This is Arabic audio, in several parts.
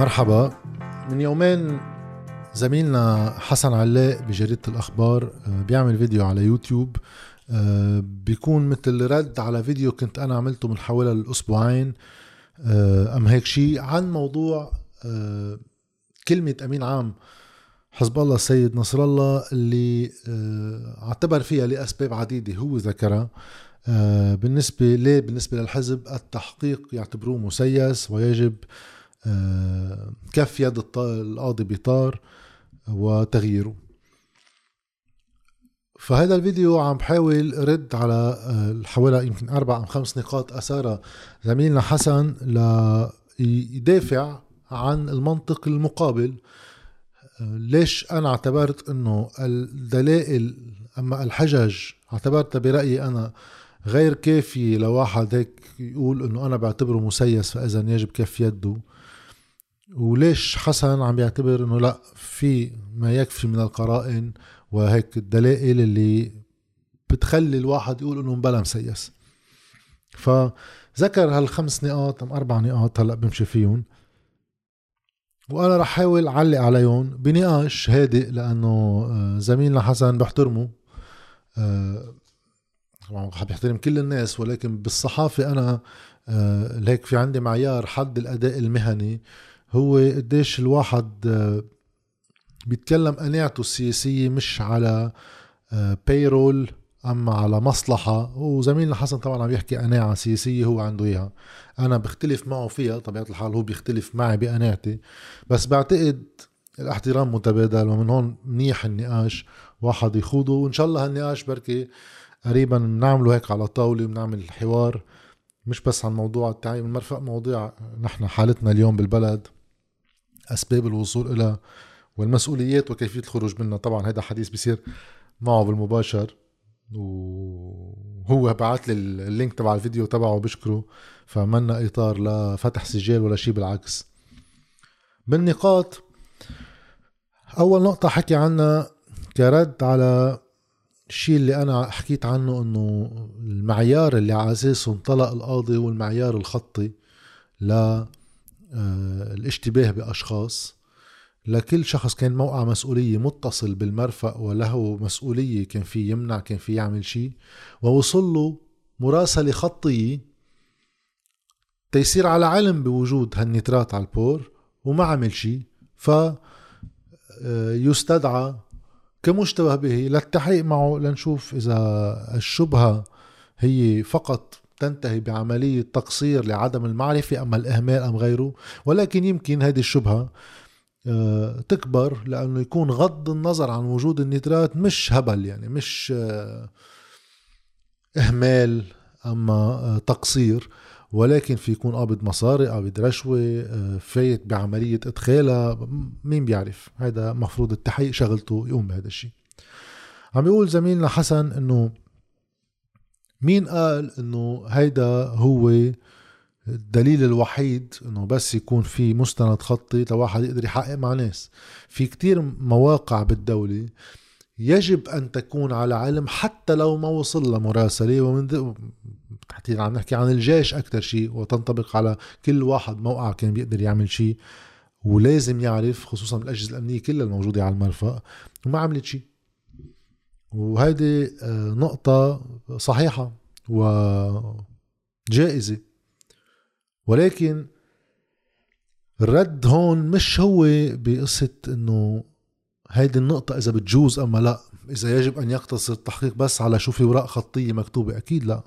مرحبا. من يومين زميلنا حسن علاق بجريدة الأخبار آه، بيعمل فيديو على يوتيوب آه، بيكون مثل رد على فيديو كنت أنا عملته من حوالي الأسبوعين آه، أم هيك شيء عن موضوع كلمة أمين عام حزب الله السيد نصر الله اللي اعتبر فيها لأسباب عديدة هو ذكرها. بالنسبة ليه؟ بالنسبة للحزب التحقيق يعتبروه مسيس ويجب كف يد القاضي بطار وتغييره. فهذا الفيديو عم بحاول رد على آه، حوالي يمكن أربع أو خمس نقاط أثارها زميلنا حسن ليدافع عن المنطق المقابل. آه، ليش أنا اعتبرت أنه الدلائل أما الحجج اعتبرتها برأيي أنا غير كافي لواحد هيك يقول إنه أنا بعتبره مسيس فإذا يجب كف يده؟ وليش حسن عم بيعتبر إنه لأ في ما يكفي من القرائن وهيك الدلائل اللي بتخلي الواحد يقول إنه مبلا مسيس. فذكر هالخمس نقاط أم أربع نقاط هلأ بمشي فيهم. وأنا رح احاول أعلق عليهم بنقاش هادئ لأنه آه، زميلنا حسن بحترمه طبعا بيحترم كل الناس ولكن بالصحافة أنا آه، هيك في عندي معيار حد الأداء المهني. هو قديش الواحد آه، بيتكلم قناعته السياسية مش على بيرول آه، أما على مصلحة. وزميلنا حسن طبعا عم يحكي قناعة سياسية هو عنده إياها. أنا بختلف معه فيها طبيعة الحال هو بيختلف معي بقناعتي. بس بعتقد الاحترام متبادل ومن هون منيح النقاش واحد يخوضه. وإن شاء الله هالنقاش بركي قريبا بنعمله هيك على طاولة بنعمل حوار. مش بس عن موضوع التعيين المرفق مواضيع. نحن حالتنا اليوم بالبلد أسباب الوصول إلى والمسؤوليات وكيفية الخروج منها. طبعا هذا حديث بيصير معه بالمباشر. وهو بعت لي اللينك تبع الفيديو تبعه بشكره فمنا إطار لفتح سجال ولا شيء بالعكس. بالنقاط أول نقطة حكي عنها كرد على الشيء اللي أنا حكيت عنه إنه المعيار اللي على أساسه انطلق القاضي هو المعيار الخطي ل آه، الاشتباه بأشخاص. لكل شخص كان موقع مسؤولية متصل بالمرفق وله مسؤولية كان في يمنع كان في يعمل شيء ووصل له مراسلة خطية تيصير على علم بوجود هالنترات على البور وما عمل شيء ف آه، يستدعى كمشتبه به للتحقيق معه لنشوف إذا الشبهة هي فقط تنتهي بعملية تقصير لعدم المعرفة أما الإهمال أم غيره. ولكن يمكن هذه الشبهة آه، تكبر لأنه يكون غض النظر عن وجود النترات مش هبل يعني مش آه، إهمال أما آه، تقصير. ولكن في يكون قابض مصاري قابض رشوة فايت بعملية إدخالها مين بيعرف؟ هذا مفروض التحقيق شغلته يقوم بهذا الشيء. عم يقول زميلنا حسن إنه مين قال إنه هيدا هو الدليل الوحيد إنه بس يكون في مستند خطي لواحد يقدر يحقق مع ناس؟ في كتير مواقع بالدولة يجب أن تكون على علم حتى لو ما وصل لها مراسلة ومن تحديدا عم نحكي عن الجيش أكثر شيء وتنطبق على كل واحد موقع كان بيقدر يعمل شيء ولازم يعرف خصوصا الأجهزة الأمنية كلها الموجودة على المرفأ وما عملت شيء. وهيدي آه، نقطة صحيحة وجائزة. ولكن الرد هون مش هو بقصة إنه هيدي النقطة إذا بتجوز أما لا إذا يجب أن يقتصر التحقيق بس على شو في وراء خطية مكتوبة أكيد لا.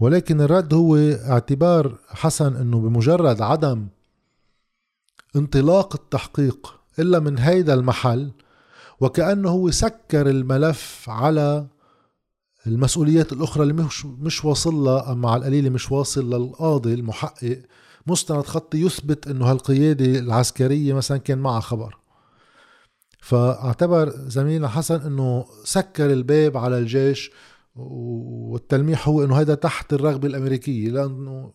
ولكن الرد هو اعتبار حسن أنه بمجرد عدم انطلاق التحقيق إلا من هيدا المحل وكأنه هو سكر الملف على المسؤوليات الأخرى اللي مش, مش واصل لها أما على القليلة مش واصل للقاضي المحقق. مستند خطي يثبت أنه هالقيادة العسكرية مثلا كان معها خبر. فاعتبر زميلنا حسن أنه سكر الباب على الجيش والتلميح هو أنه هذا تحت الرغبة الأمريكية لأنه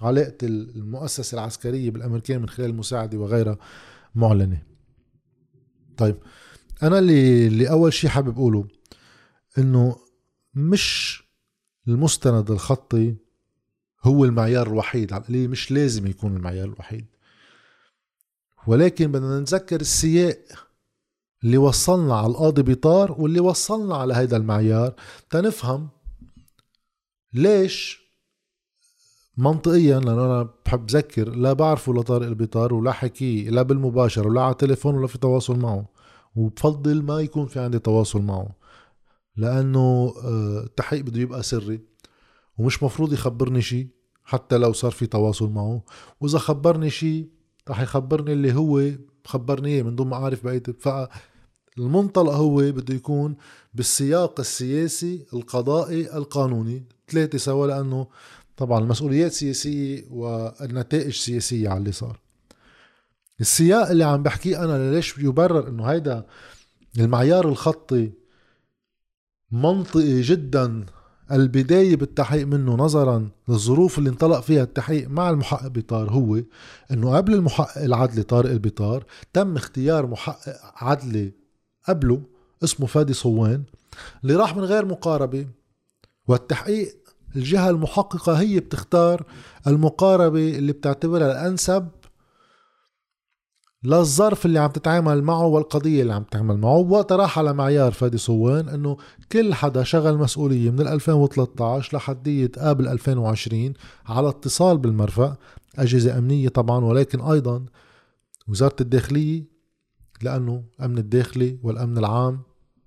علاقة المؤسسة العسكرية بالأمريكان من خلال المساعدة وغيرها معلنة. طيب أنا اللي اللي أول شيء حابب أقوله إنه مش المستند الخطي هو المعيار الوحيد على القليل مش لازم يكون المعيار الوحيد. ولكن بدنا نتذكر السياق. اللي وصلنا على القاضي بيطار واللي وصلنا على هيدا المعيار. تنفهم ليش منطقيا لأنه أنا بحب ذكر لا بعرفه لطارق البيطار ولا حكيه لا بالمباشر ولا على تليفون ولا في تواصل معه. وبفضل ما يكون في عندي تواصل معه. لأنه آه، التحقيق بده يبقى سري. ومش مفروض يخبرني شيء حتى لو صار في تواصل معه. وإذا خبرني شيء رح يخبرني اللي هو خبرني من دون ما اعرف بقيه فالمنطلق هو بده يكون بالسياق السياسي القضائي القانوني. ثلاثة سوا لأنه طبعا المسؤوليات سياسية والنتائج سياسية على اللي صار. السياق اللي عم بحكيه أنا ليش يبرر إنه هيدا المعيار الخطي منطقي جدا البداية بالتحقيق منه نظرا للظروف اللي انطلق فيها التحقيق مع المحقق بيطار هو إنه قبل المحقق العدلي طارق البيطار تم اختيار محقق عدلي قبله اسمه فادي صوان اللي راح من غير مقاربة. والتحقيق الجهة المحققة هي بتختار المقاربة اللي بتعتبرها الأنسب للظرف اللي عم تتعامل معه والقضية اللي عم تتعامل معه. وقتها راح على معيار فادي صوان إنه كل حدا شغل مسؤولية من 2013 لحدية قبل 2020 على اتصال بالمرفأ. أجهزة أمنية طبعا ولكن أيضا وزارة الداخلية لأنه أمن الداخلي والأمن العام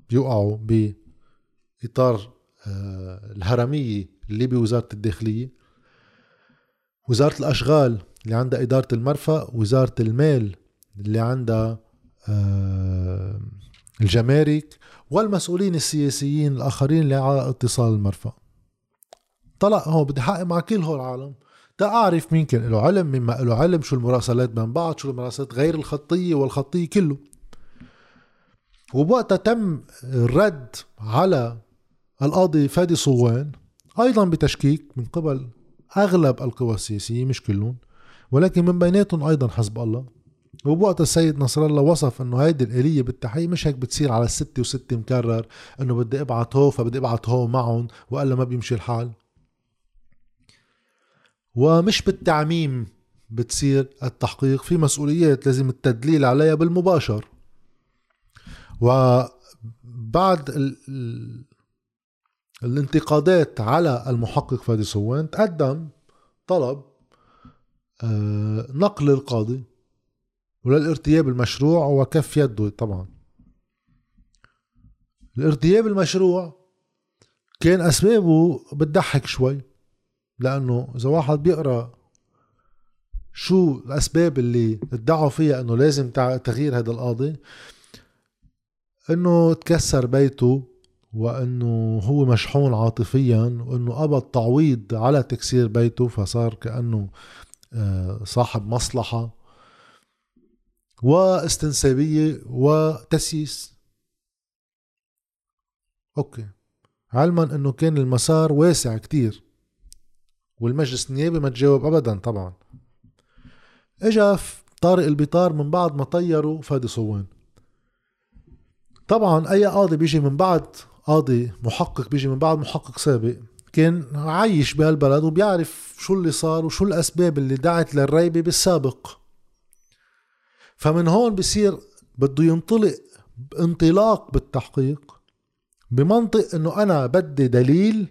بيوقعوا بإطار آه، الهرمية اللي بوزارة الداخلية. وزارة الأشغال اللي عندها إدارة المرفأ وزارة المال اللي عندها آه، الجمارك والمسؤولين السياسيين الآخرين اللي على اتصال المرفأ. طلع هو بدي حقق مع كل هول العالم. تا أعرف مين كان له علم مما له علم شو المراسلات بين بعض شو المراسلات غير الخطية والخطية كله. وبوقتها تم الرد على القاضي فادي صوان أيضا بتشكيك من قبل أغلب القوى السياسية مش كلهم ولكن من بيناتهم أيضا حزب الله. وبوقت السيد نصر الله وصف إنه هيدي الآلية بالتحقيق مش هيك بتصير على الستة وستة مكرر إنه بدي أبعت هو فبدي أبعت هو معهم والا ما بيمشي الحال. ومش بالتعميم بتصير التحقيق في مسؤوليات لازم التدليل عليها بالمباشر. وبعد ال... الانتقادات على المحقق فادي صوان تقدم طلب آه، نقل القاضي. وللارتياب المشروع وكف يده طبعا. الارتياب المشروع كان أسبابه بتضحك شوي لأنه إذا واحد بيقرأ شو الأسباب اللي ادعوا فيها إنه لازم تغيير هذا القاضي إنه تكسر بيته وإنه هو مشحون عاطفيا وإنه قبض تعويض على تكسير بيته فصار كأنه آه، صاحب مصلحة. واستنسابية وتسييس. أوكي. علما إنه كان المسار واسع كتير والمجلس النيابي ما تجاوب ابدا طبعا. إجا طارق البطار من بعد ما طيروا فادي صوان. طبعا أي قاضي بيجي من بعد قاضي محقق بيجي من بعد محقق سابق كان عايش بهالبلد وبيعرف شو اللي صار وشو الأسباب اللي دعت للريبة بالسابق. فمن هون بصير بده ينطلق انطلاق بالتحقيق بمنطق إنه أنا بدي دليل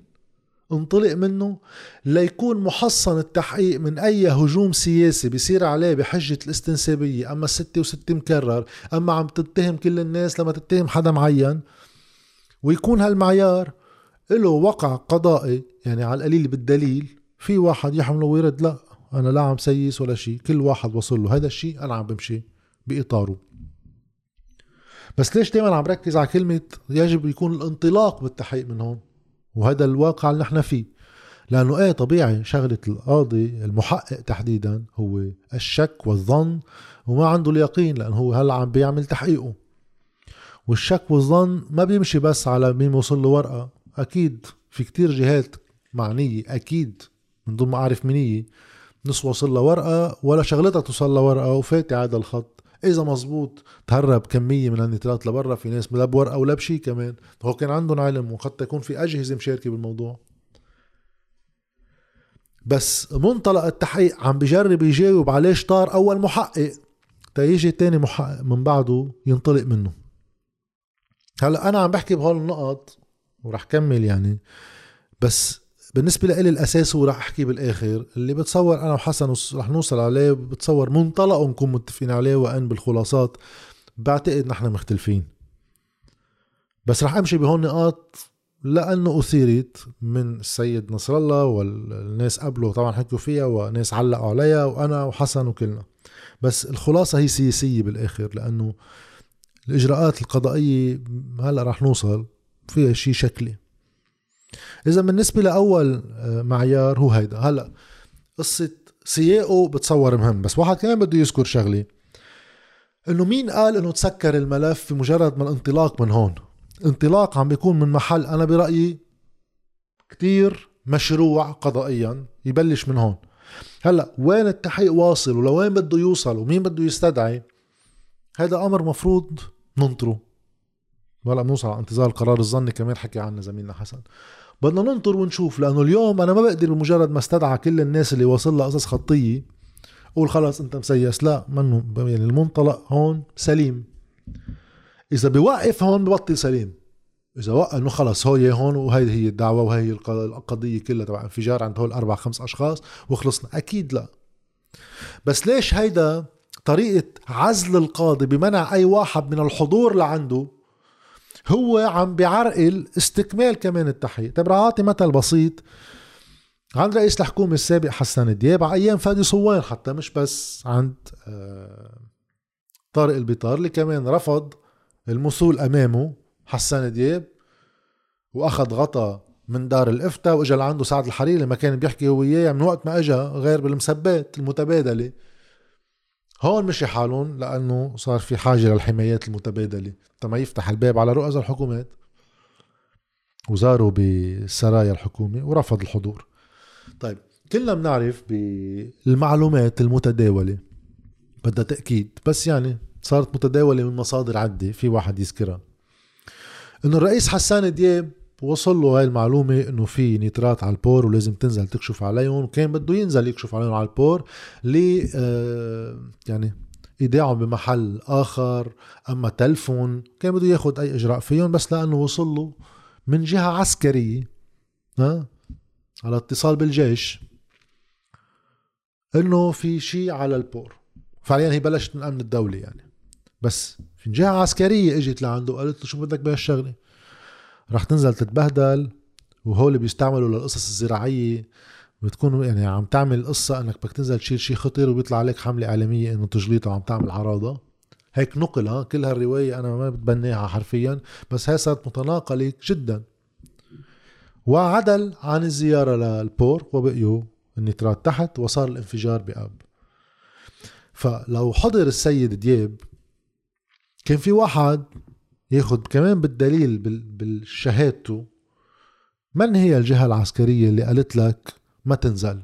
انطلق منه ليكون محصن التحقيق من أي هجوم سياسي بيصير عليه بحجة الاستنسابية. أما الستة وستة مكرر أما عم تتهم كل الناس لما تتهم حدا معين ويكون هالمعيار له وقع قضائي يعني على القليل بالدليل في واحد يحمله ويرد لا أنا لا عم سيس ولا شيء كل واحد وصل له. هذا الشيء أنا عم بمشي. بإطاره. بس ليش دائما عم ركز على كلمة يجب يكون الانطلاق بالتحقيق من هون؟ وهذا الواقع اللي نحن فيه. لأنه إيه طبيعي شغلة القاضي المحقق تحديدا هو الشك والظن وما عنده اليقين لأنه هو هلأ عم بيعمل تحقيقه. والشك والظن ما بيمشي بس على مين وصل له ورقة. أكيد في كتير جهات معنية أكيد من ضمن ما اعرف مين هي نص وصل لها ورقة ولا شغلتها توصل لها ورقة وفاتي هذا الخط. إذا مزبوط تهرب كمية من النترات لبرا في ناس لا بورقة ولا بشيء كمان. هو كان عندهم علم وقد تكون في أجهزة مشاركة بالموضوع. بس منطلق التحقيق عم بجرب يجاوب على ليش طار أول محقق. تيجي تاني محقق من بعده ينطلق منه. هلأ أنا عم بحكي بهول النقط ورح كمل يعني. بس بالنسبة لي الأساس هو رح أحكي بالآخر اللي بتصور أنا وحسن رح نوصل عليه بتصور منطلقه نكون متفقين عليه وأن بالخلاصات بعتقد نحن مختلفين. بس رح أمشي بهون نقاط لأنه أثيرت من السيد نصر الله والناس قبله طبعا حكوا فيها وناس علقوا عليها وأنا وحسن وكلنا. بس الخلاصة هي سياسية بالآخر لأنه الإجراءات القضائية هلأ رح نوصل فيها شيء شكلي. إذا بالنسبة لأول آه، معيار هو هيدا. هلأ قصة سياقه بتصور مهم. بس واحد كمان بده يذكر شغلة. إنه مين قال إنه تسكر الملف بمجرد ما الانطلاق من هون؟ انطلاق عم بيكون من محل أنا برأيي كتير مشروع قضائيا يبلش من هون. هلأ وين التحقيق واصل ولوين بده يوصل ومين بده يستدعي؟ هذا أمر مفروض ننطره. هلا بنوصل على انتظار القرار الظني كمان حكي عنه زميلنا حسن. بدنا ننطر ونشوف لأنه اليوم أنا ما بقدر بمجرد ما استدعى كل الناس اللي واصل لها قصص خطية قول خلص أنت مسيس لا منه يعني المنطلق هون سليم. إذا بوقف هون ببطل سليم. إذا وقف إنه خلص هو هون وهي هي الدعوة وهي القضية كلها تبع انفجار عند هول أربع خمس أشخاص وخلصنا. أكيد لا. بس ليش هيدا طريقة عزل القاضي بمنع أي واحد من الحضور لعنده هو عم بيعرقل استكمال كمان التحقيق. طيب رح أعطي مثل بسيط. عند رئيس الحكومة السابق حسن دياب على أيام فادي صوان حتى مش بس عند آه، طارق البيطار اللي كمان رفض المثول أمامه حسان دياب وأخذ غطا من دار الإفتاء وإجا لعنده سعد الحريري لما كان بيحكي هو وياه من وقت ما اجى غير بالمسبات المتبادلة. هون مشي حالهم لأنه صار في حاجة للحمايات المتبادلة. تما يفتح الباب على رؤساء الحكومات. وزاروا بسرايا الحكومة ورفض الحضور. طيب كلنا بنعرف بالمعلومات المتداولة بدها تأكيد بس يعني صارت متداولة من مصادر عدة في واحد يذكرها. إنه الرئيس حسان دياب وصل له هاي المعلومة إنه في نيترات على ال port ولازم تنزل تكشف عليهم. وكان بده ينزل يكشف عليهم على ال port ل آه يعني ايداعهم بمحل آخر. أما تلفون كان بده ياخد أي إجراء فيهم بس لأنه وصل له من جهة عسكرية ها؟ على اتصال بالجيش إنه في شيء على ال port. فعليا هي بلشت من أمن الدولة يعني. بس في جهة عسكرية إجت لعنده وقالت له شو بدك بهالشغلة؟ رح تنزل تتبهدل وهول بيستعملوا للقصص الزراعية. بتكون يعني عم تعمل قصة إنك بدك تنزل تشيل شيء خطير وبيطلع عليك حملة إعلامية إنه تجليطه وعم تعمل عراضة. هيك نقل ها كل هالرواية أنا ما بتبناها حرفيا بس هي صارت متناقلة جدا. وعدل عن الزيارة للبور وبقيوا النيترات تحت وصار الانفجار بأب. فلو حضر السيد دياب كان في واحد ياخد كمان بالدليل بالشهادته. من هي الجهة العسكرية اللي قالت لك ما تنزل؟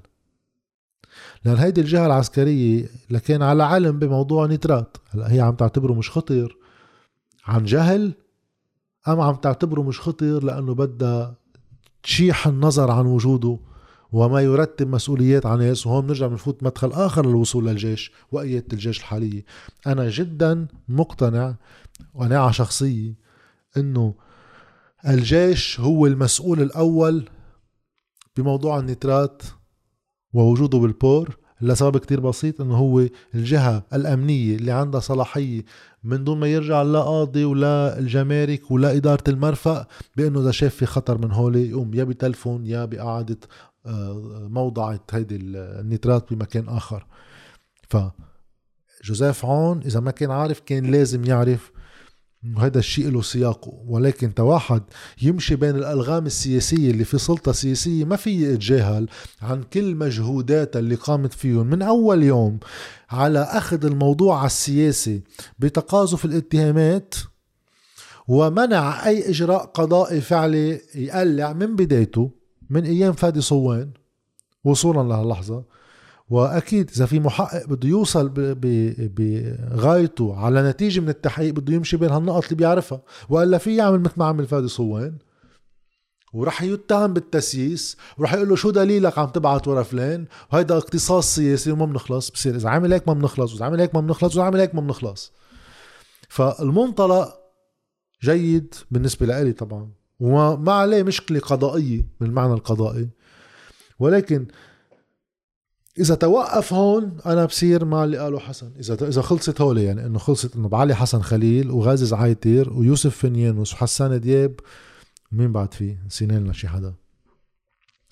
لأن هيدي الجهة العسكرية لكان على علم بموضوع نيترات هلأ هي عم تعتبره مش خطير عن جهل أم عم تعتبره مش خطير لأنه بدها تشيح النظر عن وجوده وما يرتب مسؤوليات عن ناس وهون بنرجع بنفوت مدخل آخر للوصول للجيش وقياده الجيش الحالية. أنا جدا مقتنع قناعه شخصية إنه الجيش هو المسؤول الأول بموضوع النترات ووجوده بالبور. لسبب كتير بسيط إنه هو الجهة الأمنية اللي عندها صلاحية. من دون ما يرجع لا قاضي ولا الجمارك ولا إدارة المرفأ بإنه إذا شاف في خطر من هولي يقوم يا بتلفون يا بإعادة موضعت هيدي النيترات بمكان آخر. ف جوزيف عون إذا ما كان عارف كان لازم يعرف وهذا الشيء له سياقه ولكن تواحد يمشي بين الألغام السياسية اللي في سلطة سياسية ما في يتجاهل عن كل مجهوداتها اللي قامت فيهم. من أول يوم على أخذ الموضوع السياسي بتقاذف الاتهامات ومنع أي إجراء قضائي فعلي يقلع من بدايته. من أيام فادي صوان وصولا لهاللحظه وأكيد إذا في محقق بده يوصل بغايته على نتيجة من التحقيق بده يمشي بين هالنقط اللي بيعرفها. وإلا في يعمل مثل ما عمل فادي صوان ورح يتهم بالتسييس ورح يقول له شو دليلك عم تبعت ورا فلان؟ وهيدا اقتصاص سياسي وما بنخلص. بصير إذا عمل هيك ما بنخلص وإذا عمل هيك ما بنخلص وإذا عمل هيك ما بنخلص. فالمنطلق جيد بالنسبة لإلي طبعا. وما عليه مشكلة قضائية بالمعنى القضائي. ولكن إذا توقف هون أنا بصير مع اللي قاله حسن. إذا إذا خلصت هولي يعني إنه خلصت إنه بعلي حسن خليل وغازي زعايتير ويوسف فنيانوس وحسان دياب مين بعد فيه نسينا لنا شي حدا.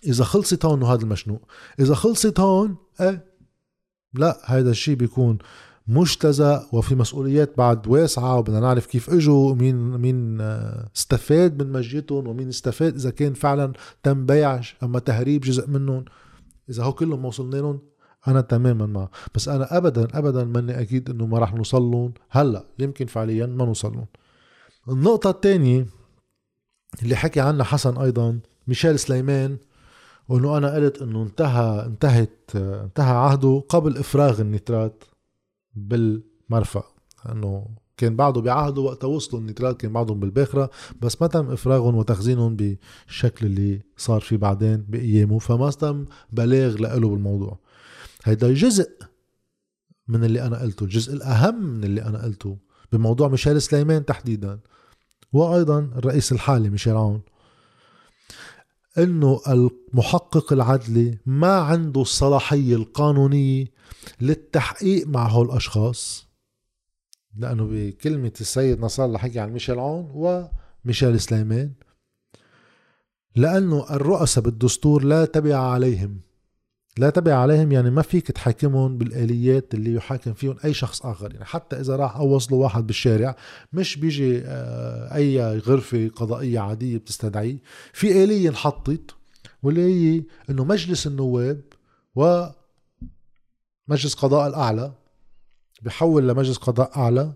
إذا خلصت هون هذا المشنوق. إذا خلصت هون إيه لا هذا الشيء بيكون مجتزأ وفي مسؤوليات بعد واسعة وبدنا نعرف كيف إجوا مين مين آه، استفاد من مجيتهم ومين استفاد إذا كان فعلا تم بيع أما تهريب جزء منهم. إذا هو كلهم ما وصلنا لهم أنا تماما معه. بس أنا ابدا ابدا ماني أكيد إنه ما راح نوصل لهم. هلأ يمكن فعليا ما نوصل لهم. النقطة الثانية اللي حكي عنها حسن أيضا ميشيل سليمان وإنه أنا قلت إنه انتهى انتهت انتهى عهده قبل إفراغ النترات. بالمرفأ انه كان بعده بعهده وقت وصلوا النترات كان بعضهم بالباخرة بس ما تم إفراغهم وتخزينهم بالشكل اللي صار فيه بعدين بأيامه فما تم بلاغ لإله بالموضوع. هيدا جزء من اللي أنا قلته الجزء الأهم من اللي أنا قلته بموضوع ميشيل سليمان تحديدا وأيضا الرئيس الحالي ميشيل عون. إنه المحقق العدلي ما عنده الصلاحية القانونية للتحقيق مع هول الأشخاص. لأنه بكلمة السيد نصر الله حكي عن ميشيل عون وميشيل سليمان. لأنه الرؤساء بالدستور لا تبع عليهم. لا تبع عليهم يعني ما فيك تحاكمهم بالآليات اللي يحاكم فيهم أي شخص آخر. يعني حتى إذا راح أوصلوا واحد بالشارع مش بيجي آه، أي غرفة قضائية عادية بتستدعيه في آلية انحطت واللي هي إنه مجلس النواب ومجلس قضاء الأعلى بحول لمجلس قضاء أعلى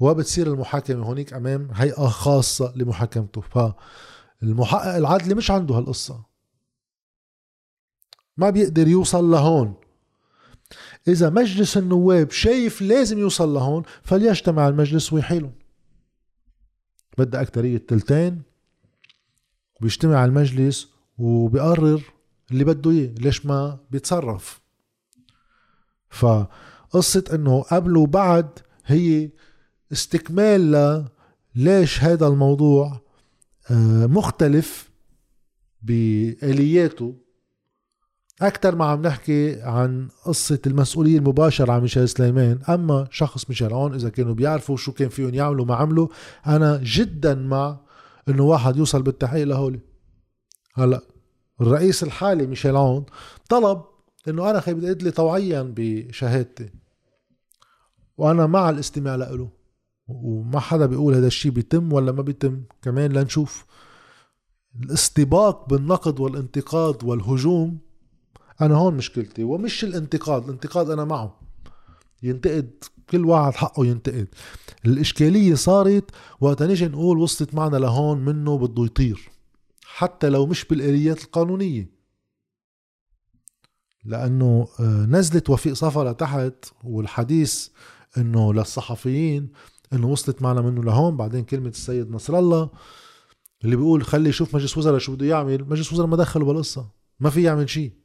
وبتصير المحاكمة هونيك أمام هيئة خاصة لمحاكمته. فالمحقق العدلي مش عنده هالقصة. ما بيقدر يوصل لهون. إذا مجلس النواب شايف لازم يوصل لهون فليجتمع المجلس ويحيلهم. بدها أكترية تلتين بيجتمع المجلس وبيقرر اللي بده إياه ليش ما بيتصرف. فقصة إنه قبل وبعد هي استكمال ل ليش هذا الموضوع آه، مختلف بآلياته. أكثر ما عم نحكي عن قصة المسؤولية المباشرة عن ميشيل سليمان أما شخص ميشيل عون إذا كانوا بيعرفوا شو كان فيهم يعملوا ما عملوا أنا جدا مع إنه واحد يوصل بالتحقيق لهولي. هلأ الرئيس الحالي ميشيل عون طلب إنه أنا خي بدي لي طوعيا بشهادتي وأنا مع الاستماع له وما حدا بيقول هذا الشيء بيتم ولا ما بيتم. كمان لنشوف الاستباق بالنقد والانتقاد والهجوم أنا هون مشكلتي ومش الانتقاد الانتقاد أنا معه. ينتقد كل واحد حقه ينتقد. الإشكالية صارت وقت نيجي نقول وصلت معنا لهون منه بده يطير حتى لو مش بالآليات القانونية. لأنه آه، نزلت وفيق صفا لتحت والحديث إنه للصحفيين إنه وصلت معنا منه لهون. بعدين كلمة السيد نصر الله اللي بيقول خلي يشوف مجلس وزراء شو بده يعمل. مجلس وزراء ما دخلوا بالقصة ما في يعمل شيء.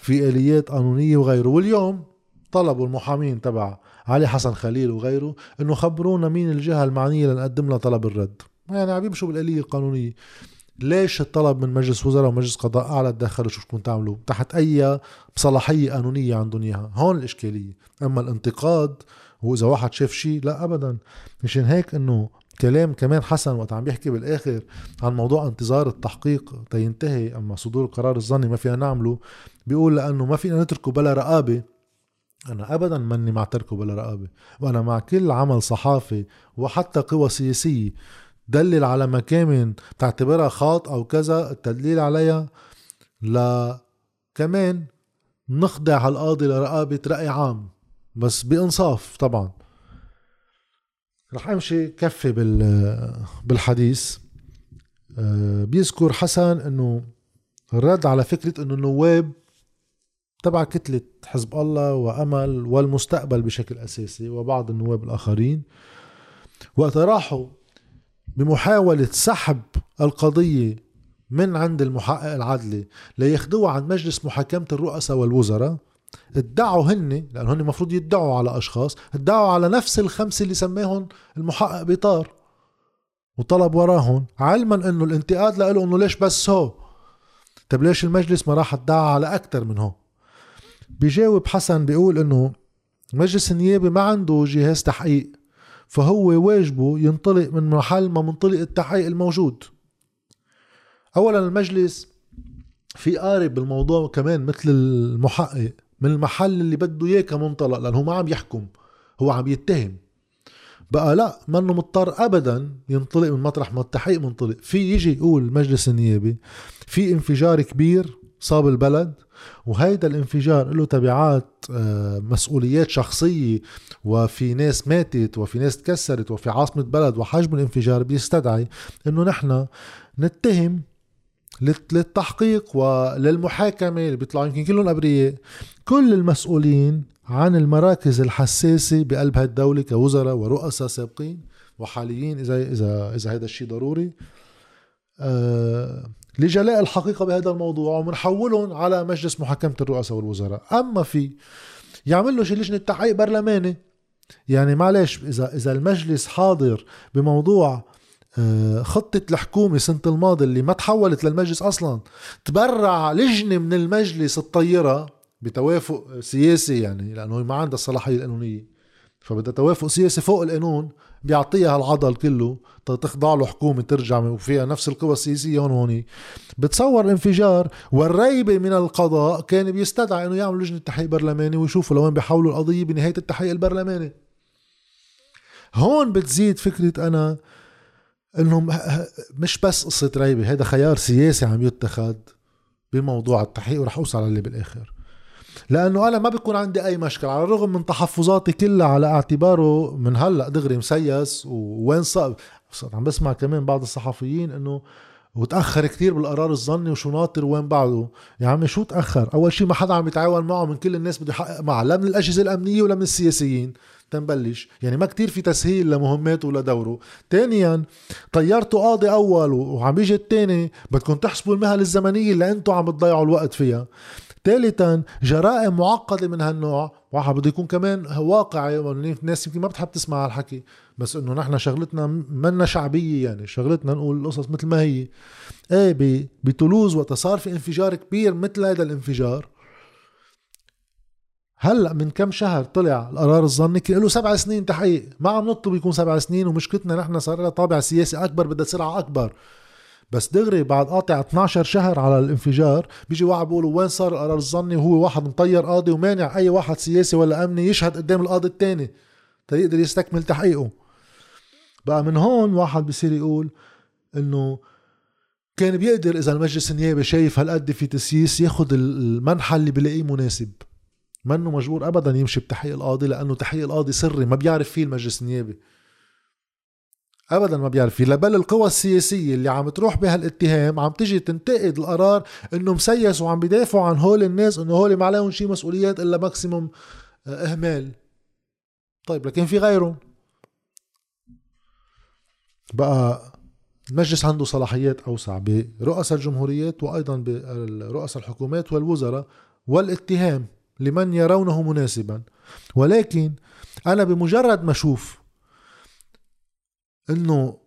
في آليات قانونية وغيره. واليوم طلبوا المحامين تبع علي حسن خليل وغيره إنه خبرونا مين الجهة المعنية لنقدم لها طلب الرد. يعني عم يمشوا بالآلية القانونية. ليش الطلب من مجلس وزراء ومجلس قضاء أعلى تدخلوا شو بدكم تعملوا؟ تحت أي صلاحية قانونية عندهم إياها. هون الإشكالية. أما الانتقاد وإذا واحد شاف شيء لا ابدا. مشان هيك إنه كلام كمان حسن وقت عم بيحكي بالآخر عن موضوع انتظار التحقيق تينتهي أما صدور القرار الظني ما فينا نعمله. بيقول لأنه ما فينا نتركه بلا رقابة. أنا أبدا ماني مع تركه بلا رقابة وأنا مع كل عمل صحافي وحتى قوى سياسية. دلل على مكامن تعتبرها خاط أو كذا التدليل عليها. لا كمان نخضع القاضي لرقابة رأي عام بس بإنصاف طبعا. رح أمشي كفي بالحديث. آه، بيذكر حسن إنه الرد على فكرة إنه النواب تبع كتلة حزب الله وأمل والمستقبل بشكل أساسي وبعض النواب الآخرين وقت راحوا بمحاولة سحب القضية من عند المحقق العدلي لياخدوها عند مجلس محاكمة الرؤساء والوزراء ادعوا هن لأنه هن المفروض يدعوا على أشخاص ادعوا على نفس الخمسة اللي سماهم المحقق بيطار وطلب وراهم علما إنه الانتقاد له إنه ليش بس هو؟ طيب ليش المجلس ما راح ادعى على أكثر من هو؟ بيجاوب حسن بيقول إنه مجلس النيابة ما عنده جهاز تحقيق فهو واجبه ينطلق من محل ما منطلق التحقيق الموجود. اولا المجلس في قارب بالموضوع كمان مثل المحقق. من المحل اللي بده إياه كمنطلق لأنه ما عم يحكم هو عم يتهم. بقى لا منه مضطر ابدا ينطلق من مطرح ما التحقيق منطلق. في يجي يقول المجلس النيابي في انفجار كبير صاب البلد وهيدا الانفجار له تبعات آه، مسؤوليات شخصية وفي ناس ماتت وفي ناس تكسرت وفي عاصمة بلد وحجم الانفجار بيستدعي إنه نحن نتهم للتحقيق وللمحاكمة اللي بيطلعوا يمكن كلهم أبرياء. كل المسؤولين عن المراكز الحساسة بقلب هالدولة كوزراء ورؤساء سابقين وحاليين إذا إذا إذا هذا الشيء ضروري. آه لجلاء الحقيقة بهذا الموضوع ومنحولهم على مجلس محاكمة الرؤساء والوزراء. أما في يعمل له لجنة تحقيق برلماني يعني معلش إذا إذا المجلس حاضر بموضوع خطة الحكومة سنة الماضي اللي ما تحولت للمجلس أصلا تبرع لجنة من المجلس الطيرة بتوافق سياسي يعني لأنه ما عندها الصلاحية القانونية. فبدها توافق سياسي فوق القانون بيعطيها العضل كله تخضع له حكومة ترجع وفيها نفس القوى السياسية هون هون بتصور انفجار والريبة من القضاء كان بيستدعي إنه يعملوا لجنة تحقيق برلماني ويشوفوا لوين بيحولوا القضية بنهاية التحقيق البرلماني. هون بتزيد فكرة أنا انه مش بس قصة ريبة هذا خيار سياسي عم يتخذ بموضوع التحقيق ورح أوصل عليه بالآخر. لأنه أنا ما بيكون عندي أي مشكلة على الرغم من تحفظاتي كلها على اعتباره من هلأ دغري مسيس ووين صار عم بسمع كمان بعض الصحفيين إنه وتأخر كتير بالقرار الظني وشو ناطر وين بعده. يا عمي شو تأخر؟ أول شيء ما حدا عم يتعاون معه من كل الناس بده يحقق معه لا من الأجهزة الأمنية ولا من السياسيين. تنبلش. يعني ما كتير في تسهيل لمهماته ولدوره. ثانيا طيرتوا قاضي أول وعم يجي الثاني بدكم تحسبوا المهل الزمنية اللي أنتم عم بتضيعوا الوقت فيها. ثالثا جرائم معقدة من هالنوع. واحد بده يكون كمان واقعي. الناس يمكن ما بتحب تسمع هالحكي. بس إنه نحن شغلتنا منا شعبية يعني. شغلتنا نقول القصص مثل ما هي. إيه بتولوز وقت صار في انفجار كبير مثل هذا الانفجار. هلأ من كم شهر طلع القرار الظني كان له سبع سنين تحقيق. ما عم نطلب يكون سبع سنين ومشكلتنا نحن صار لها طابع سياسي أكبر بدها سرعه أكبر. بس دغري بعد قاطع 12 شهر على الانفجار بيجي واحد بيقول وين صار القرار الظني؟ وهو واحد مطير قاضي ومانع أي واحد سياسي ولا أمني يشهد قدام القاضي الثاني تيقدر يستكمل تحقيقه. بقى من هون واحد بصير يقول إنه كان بيقدر إذا المجلس النيابي شايف هالقد في تسييس ياخذ المنحى اللي بلاقيه مناسب. منه مجبور ابدا يمشي بتحقيق القاضي لأنه تحقيق القاضي سري ما بيعرف فيه المجلس النيابي. ابدا ما بيعرف فيه. بل القوى السياسية اللي عم تروح بهالاتهام عم تجي تنتقد القرار إنه مسيس وعم بيدافعوا عن هول الناس إنه هول ما عليهم شيء مسؤوليات إلا ماكسيموم آه، إهمال. طيب لكن في غيره. بقى المجلس عنده صلاحيات أوسع برؤساء الجمهوريات وأيضا برؤساء الحكومات والوزراء والاتهام. لمن يرونه مناسبا. ولكن أنا بمجرد ما أشوف إنه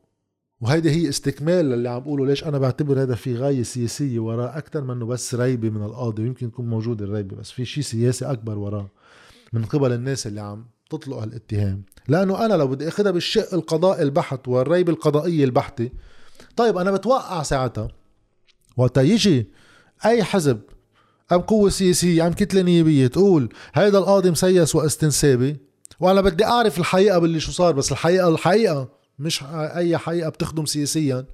وهيدي هي استكمال للي عم بقوله ليش أنا بعتبر هذا في غاية سياسية وراه أكثر منه بس ريبة من القاضي؟ ويمكن يكون موجود الريبة بس في شيء سياسي أكبر وراه من قبل الناس اللي عم تطلق هالاتهام. لأنه أنا لو بدي أخذها بالشق القضائي البحت والريبة القضائية البحتة طيب أنا بتوقع ساعتها وقت يجي أي حزب أم قوة سياسية أم كتله نيابيه تقول هيدا القاضي مسيس واستنسابي. وأنا بدي أعرف الحقيقة باللي شو صار بس الحقيقة الحقيقة مش أي حقيقة بتخدم سياسيا.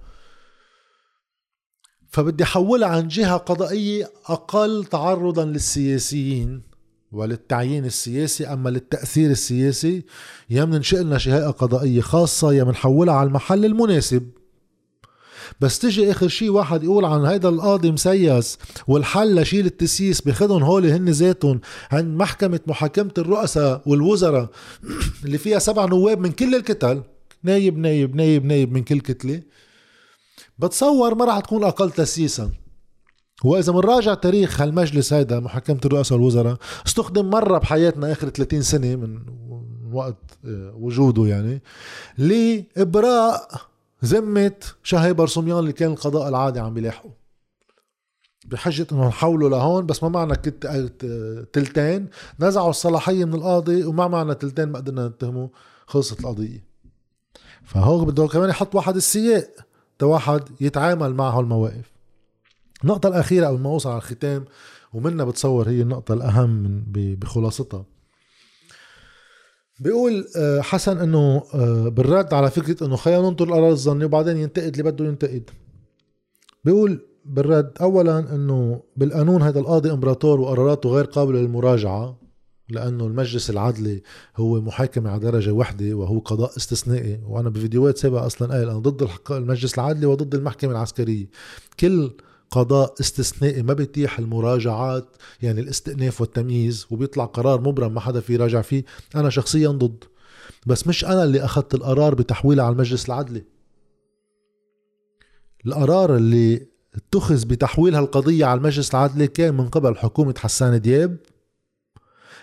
فبدي أحولها عن جهة قضائية أقل تعرضا للسياسيين وللتعيين السياسي أما للتأثير السياسي يا مننشئ لنا هيئه قضائية خاصة يا منحولها على المحل المناسب. بس تجي آخر شيء واحد يقول عن هيدا القاضي مسيس والحل لشيل التسييس بخدهم هول هن ذاتهم عند محكمة محاكمة الرؤساء والوزراء اللي فيها سبع نواب من كل الكتل. نايب نايب نايب نايب من كل كتلة. بتصور ما راح تكون أقل تسييسا. وإذا بنراجع تاريخ هالمجلس هيدا محاكمة رؤساء الوزراء استخدم مرة بحياتنا آخر 30 سنة من وقت آه، وجوده يعني لإبراء ذمة شهي برسوميان اللي كان القضاء العادي عم بيلاحقه بحجة انه نحوله لهون بس ما معنا كت... تلتين. نزعوا الصلاحية من القاضي وما معنا تلتين ما قدرنا نتهمه خلصت القضية. فهو بده كمان يحط واحد السياق واحد يتعامل مع هالمواقف. النقطة الأخيرة قبل ما أوصل على الختام ومنها بتصور هي النقطة الأهم بخلاصتها. بيقول آه، حسن إنه آه، بالرد على فكرة إنه خلينا ننطر القرار الظني وبعدين ينتقد اللي بده ينتقد. بيقول بالرد اولا إنه بالقانون هذا القاضي إمبراطور وقراراته غير قابلة للمراجعة لأنه المجلس العدلي هو محاكمه على درجة وحدة وهو قضاء استثنائي. وأنا بفيديوهات سابقة أصلا قايل أنا ضد المجلس العدلي وضد المحكمة العسكرية. كل قضاء استثنائي ما بيتيح المراجعات يعني الاستئناف والتمييز وبيطلع قرار مبرم ما حدا في يراجع فيه. أنا شخصيا ضد. بس مش أنا اللي أخذت القرار بتحويلها على المجلس العدلي. القرار اللي اتخذ بتحويل هالقضية على المجلس العدلي كان من قبل حكومة حسان دياب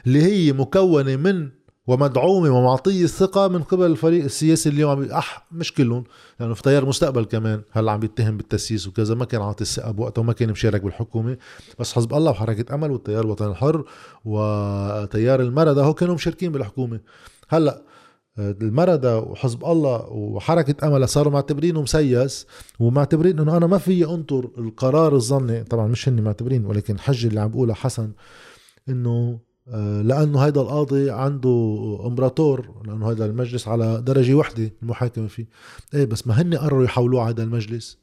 اللي هي مكونة من ومدعومة ومعطية الثقة من قبل الفريق السياسي اليوم. عم أح مش كلهم لأنه في تيار مستقبل كمان. هلا عم بيتهم بالتسييس وكذا؟ ما كان عاطي الثقة بوقته وما كان مشارك بالحكومة. بس حزب الله وحركة أمل والتيار الوطني الحر وتيار المردة هو كانوا مشاركين بالحكومة. هلأ المردة وحزب الله وحركة أمل صاروا معتبرينه مسيس ومعتبرين إنه أنا ما في أنطر القرار الظني. طبعا مش هني معتبرين ولكن الحجة اللي عم بقولها حسن آه، لأنه هيدا القاضي عنده امبراطور لأنه هيدا المجلس على درجة وحدة المحاكمة فيه. إيه بس ما هن قرروا يحولوه هذا المجلس.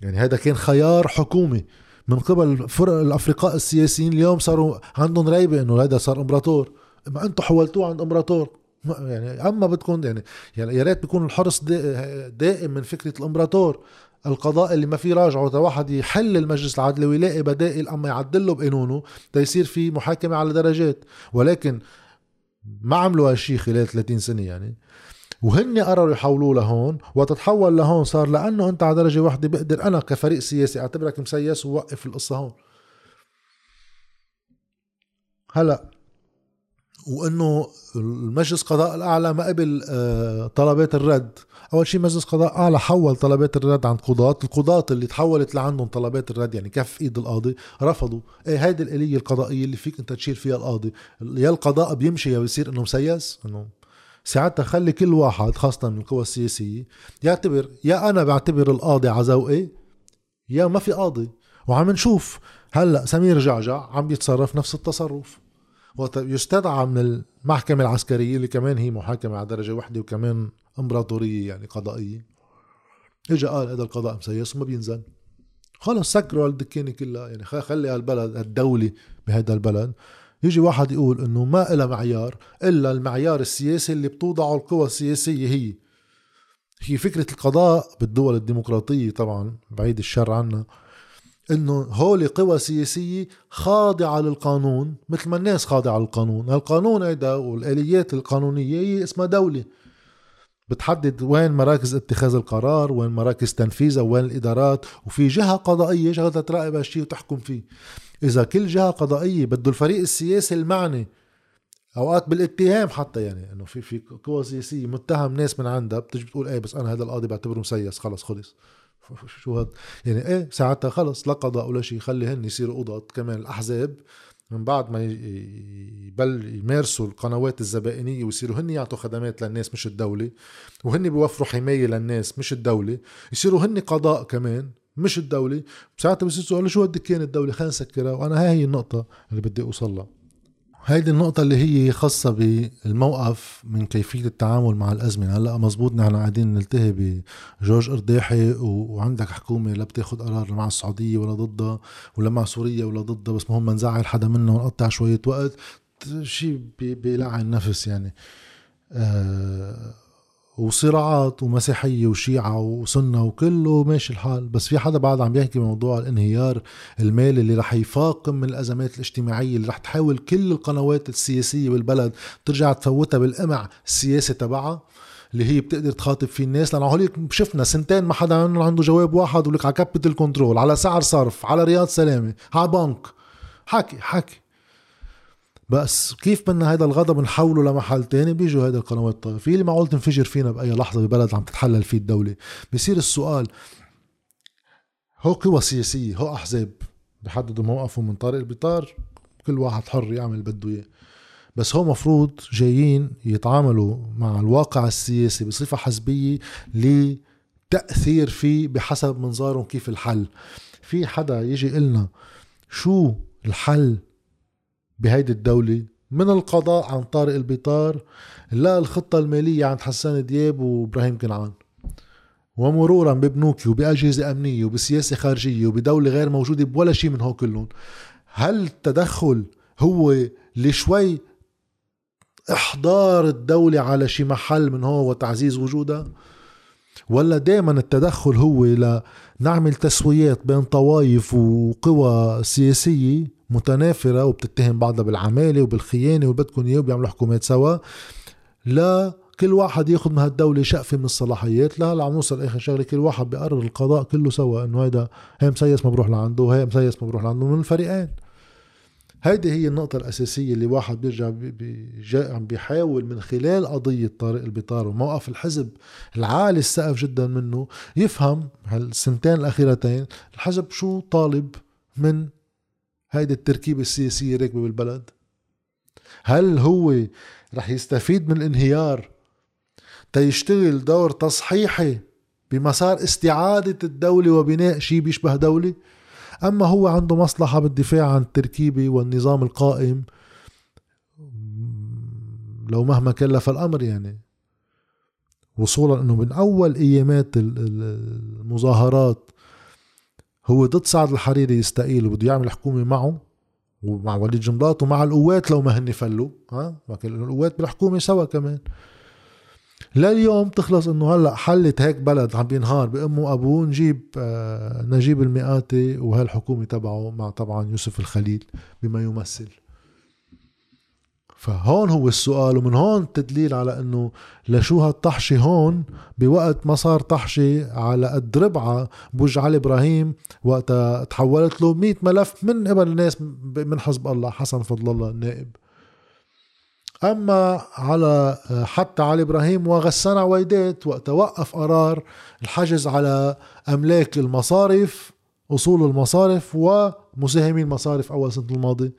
يعني هذا كان خيار حكومي. من قبل فرق الافرقاء السياسيين اليوم صاروا عندهم ريبة إنه هذا صار امبراطور. ما أنتم حولتوه عند امبراطور. يعني أما بدكم يعني يعني يا ريت بيكون الحرص دائم من فكرة الامبراطور. القضاء اللي ما في راجعه واحد يحل المجلس العدلي ويلاقي بدائل أما يعدل له بقانونه تيصير في محاكمة على درجات. ولكن ما عملوا هالشيء خلال 30 سنة يعني. وهن قرروا يحولوه لهون وتتحول لهون صار لأنه أنت على درجة واحدة بقدر أنا كفريق سياسي أعتبرك مسيس ووقف القصة هون. هلا وإنه المجلس القضاء الأعلى ما قبل آه، طلبات الرد. أول شيء مجلس قضاء أعلى حول طلبات الرد عند قضاة. القضاة اللي تحولت لعندهم طلبات الرد يعني كف إيد القاضي رفضوا. إيه هيدي الآلية القضائية اللي فيك أنت تشيل فيها القاضي؟ يا القضاء بيمشي يا بيصير إنه مسيس؟ إنه ساعتها خلي كل واحد خاصة من القوى السياسية يعتبر يا أنا بعتبر القاضي عزوقي يا ما في قاضي. وعم نشوف هلأ سمير جعجع عم بيتصرف نفس التصرف. ويستدعى من المحكمة العسكرية اللي كمان هي محاكمة على درجة واحدة وكمان امبراطورية يعني قضائية. اجى قال هذا القضاء مسيس وما بينزل. خلص سكروا الدكانة كلها. يعني خلي هالبلد الدولة بهذا البلد. يجي واحد يقول إنه ما لها معيار إلا المعيار السياسي اللي بتوضعه القوى السياسية هي. هي فكرة القضاء بالدول الديمقراطية طبعا بعيد الشر عنا إنه هول قوى سياسية خاضعة للقانون مثل ما الناس خاضعة للقانون، القانون هيدا والآليات القانونية هي اسمها دولة. بتحدد وين مراكز اتخاذ القرار وين مراكز تنفيذها وين الإدارات وفي جهة قضائية شغلتها تراقب هالشيء وتحكم فيه. إذا كل جهة قضائية بده الفريق السياسي المعني أوقات بالاتهام حتى يعني إنه في في قوى سياسية متهم ناس من عندها بتجي بتقول إيه بس أنا هذا القاضي بعتبره مسيس خلص خلص. شو هاد؟ يعني إيه ساعتها خلص لا قضاء ولا شيء خلي هن يصيروا قضاة كمان الأحزاب. من بعد ما يبل يمارسوا القنوات الزبائنية ويصيروا هن يعطوا خدمات للناس مش الدولة. وهن بيوفروا حماية للناس مش الدولة. يصيروا هن قضاء كمان مش الدولة. ساعتها بصير سؤال شو بدك كان الدولة؟ خلينا نسكرها. وأنا هاي هي النقطة اللي بدي أوصل لها. هيدي النقطة اللي هي خاصة بالموقف من كيفية التعامل مع الأزمة. هلأ مزبوط نحن قاعدين نلتهي بجورج أرداحي وعندك حكومة لا بتاخد قرار مع السعودية ولا ضدها ولا مع سوريا ولا ضدها بس مهم نزعل حدا منه ونقطع شوية وقت. شيء بيلعن النفس يعني. آه وصراعات ومسيحية وشيعة وسنة وكله ماشي الحال. بس في حدا بعد عم يحكي بموضوع الانهيار المالي اللي رح يفاقم من الأزمات الاجتماعية اللي رح تحاول كل القنوات السياسية بالبلد ترجع تفوتها بالقمع السياسي تبعها اللي هي بتقدر تخاطب فيه الناس. لأنه هوليك شفنا سنتين ما حدا منهم عنده جواب واحد ولك على capital control على سعر صرف على رياض سلامة على بنك. حكي حكي بس كيف بدنا هذا الغضب نحوله لمحل تاني؟ بيجوا هذا القنوات الطائفية اللي معقول تنفجر فينا بأي لحظة ببلد عم تتحلل فيه الدولة؟ بصير السؤال هو قوى سياسية هو أحزاب بحددوا موقفهم من طارق البطار كل واحد حر يعمل بده إياه. بس هو مفروض جايين يتعاملوا مع الواقع السياسي بصفة حزبية لتأثير فيه بحسب منظارهم كيف الحل. في حدا يجي لنا شو الحل بهيدي الدولة من القضاء عن طارق البطار لا الخطة المالية عند حسان دياب وإبراهيم كنعان. ومرورا ببنوك وبأجهزة أمنية وبسياسة خارجية وبدولة غير موجودة بولا شيء من هو كلهم هل التدخل هو لشوي إحضار الدولة على شي محل من هو وتعزيز وجودها؟ ولا دائما التدخل هو لنعمل تسويات بين طوائف وقوى سياسية؟ متنافرة وبتتهم بعضها بالعمالة وبالخيانة وبدكم إياه وبيعملوا حكومات سوا. لا كل واحد ياخذ من هالدولة شقفة من الصلاحيات. لا عم نوصل اخر شغلة. كل واحد بيقرر القضاء كله سوا. إنه هيدا هي مسيس ما بروح لعنده وهي مسيس ما بروح لعنده من الفريقين. هيدي هي النقطة الأساسية اللي واحد بيرجع بي عم بيحاول من خلال قضية طارق البطار وموقف الحزب العالي السقف جدا منه يفهم هالسنتين الأخيرتين الحزب شو طالب من هيدي التركيبة السياسية راكبة بالبلد؟ هل هو رح يستفيد من الانهيار تيشتغل دور تصحيحي بمسار استعادة الدولة وبناء شيء بيشبه دولة؟ أما هو عنده مصلحة بالدفاع عن التركيبة والنظام القائم لو مهما كلف الأمر يعني وصولا أنه من أول أيامات المظاهرات هو ضد سعد الحريري يستقيل وبده يعمل حكومة معه ومع وليد جنبلاط ومع القوات لو ما هن فلوا ها؟ القوات بالحكومة سوا كمان. لليوم تخلص إنه هلأ حلت هيك بلد عم بينهار بأمه وأبوه نجيب آه نجيب المئاتي وهالحكومة تبعه مع طبعا يوسف الخليل بما يمثل. فهون هو السؤال ومن هون التدليل على إنه لشو هالطحشة هون؟ بوقت ما صار طحشة على قد ربعة بوج علي إبراهيم وقتها تحولت له 100 ملف من قبل الناس من حزب الله حسن فضل الله النائب. أما على حتى علي إبراهيم وغسان عويدات وقت وقف قرار الحجز على أملاك المصارف أصول المصارف ومساهمي المصارف أول سنه الماضي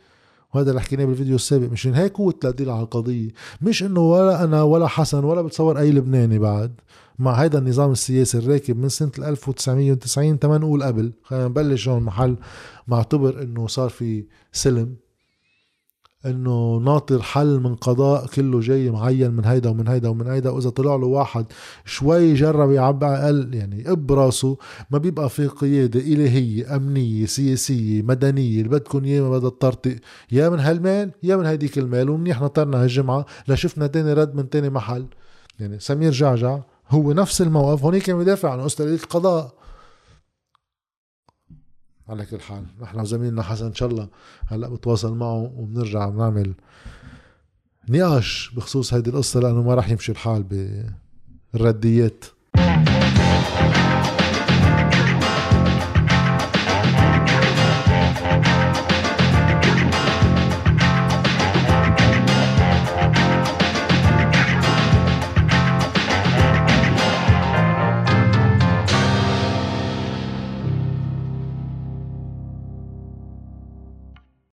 وهذا اللي حكيناه بالفيديو السابق مشان هيك هو التعديل على القضية. مش إنه ولا أنا ولا حسن ولا بتصور أي لبناني بعد. مع هيدا النظام السياسي الراكب من سنة 1990 تما نقول قبل. خلينا نبلش هون محل. معتبر إنه صار في سلم. إنه ناطر حل من قضاء كله جاي معين من هيدا ومن هيدا ومن هيدا وإذا طلع له واحد شوي جرب يعبى أقل يعني براسه ما بيبقى في قيادة إلهية أمنية سياسية مدنية اللي بدكم إياه ما بدها تطرطق. يا من هالمال يا من هيديك المال ومنيح نطرنا هالجمعة لشفنا تاني رد من تاني محل. يعني سمير جعجع هو نفس الموقف هونيك كان يدافع عن أستاذ القضاء. على كل حال. نحن وزميلنا حسن إن شاء الله هلأ بتواصل معه وبنرجع بنعمل نقاش بخصوص هيدي القصة لأنه ما راح يمشي الحال بالرديات.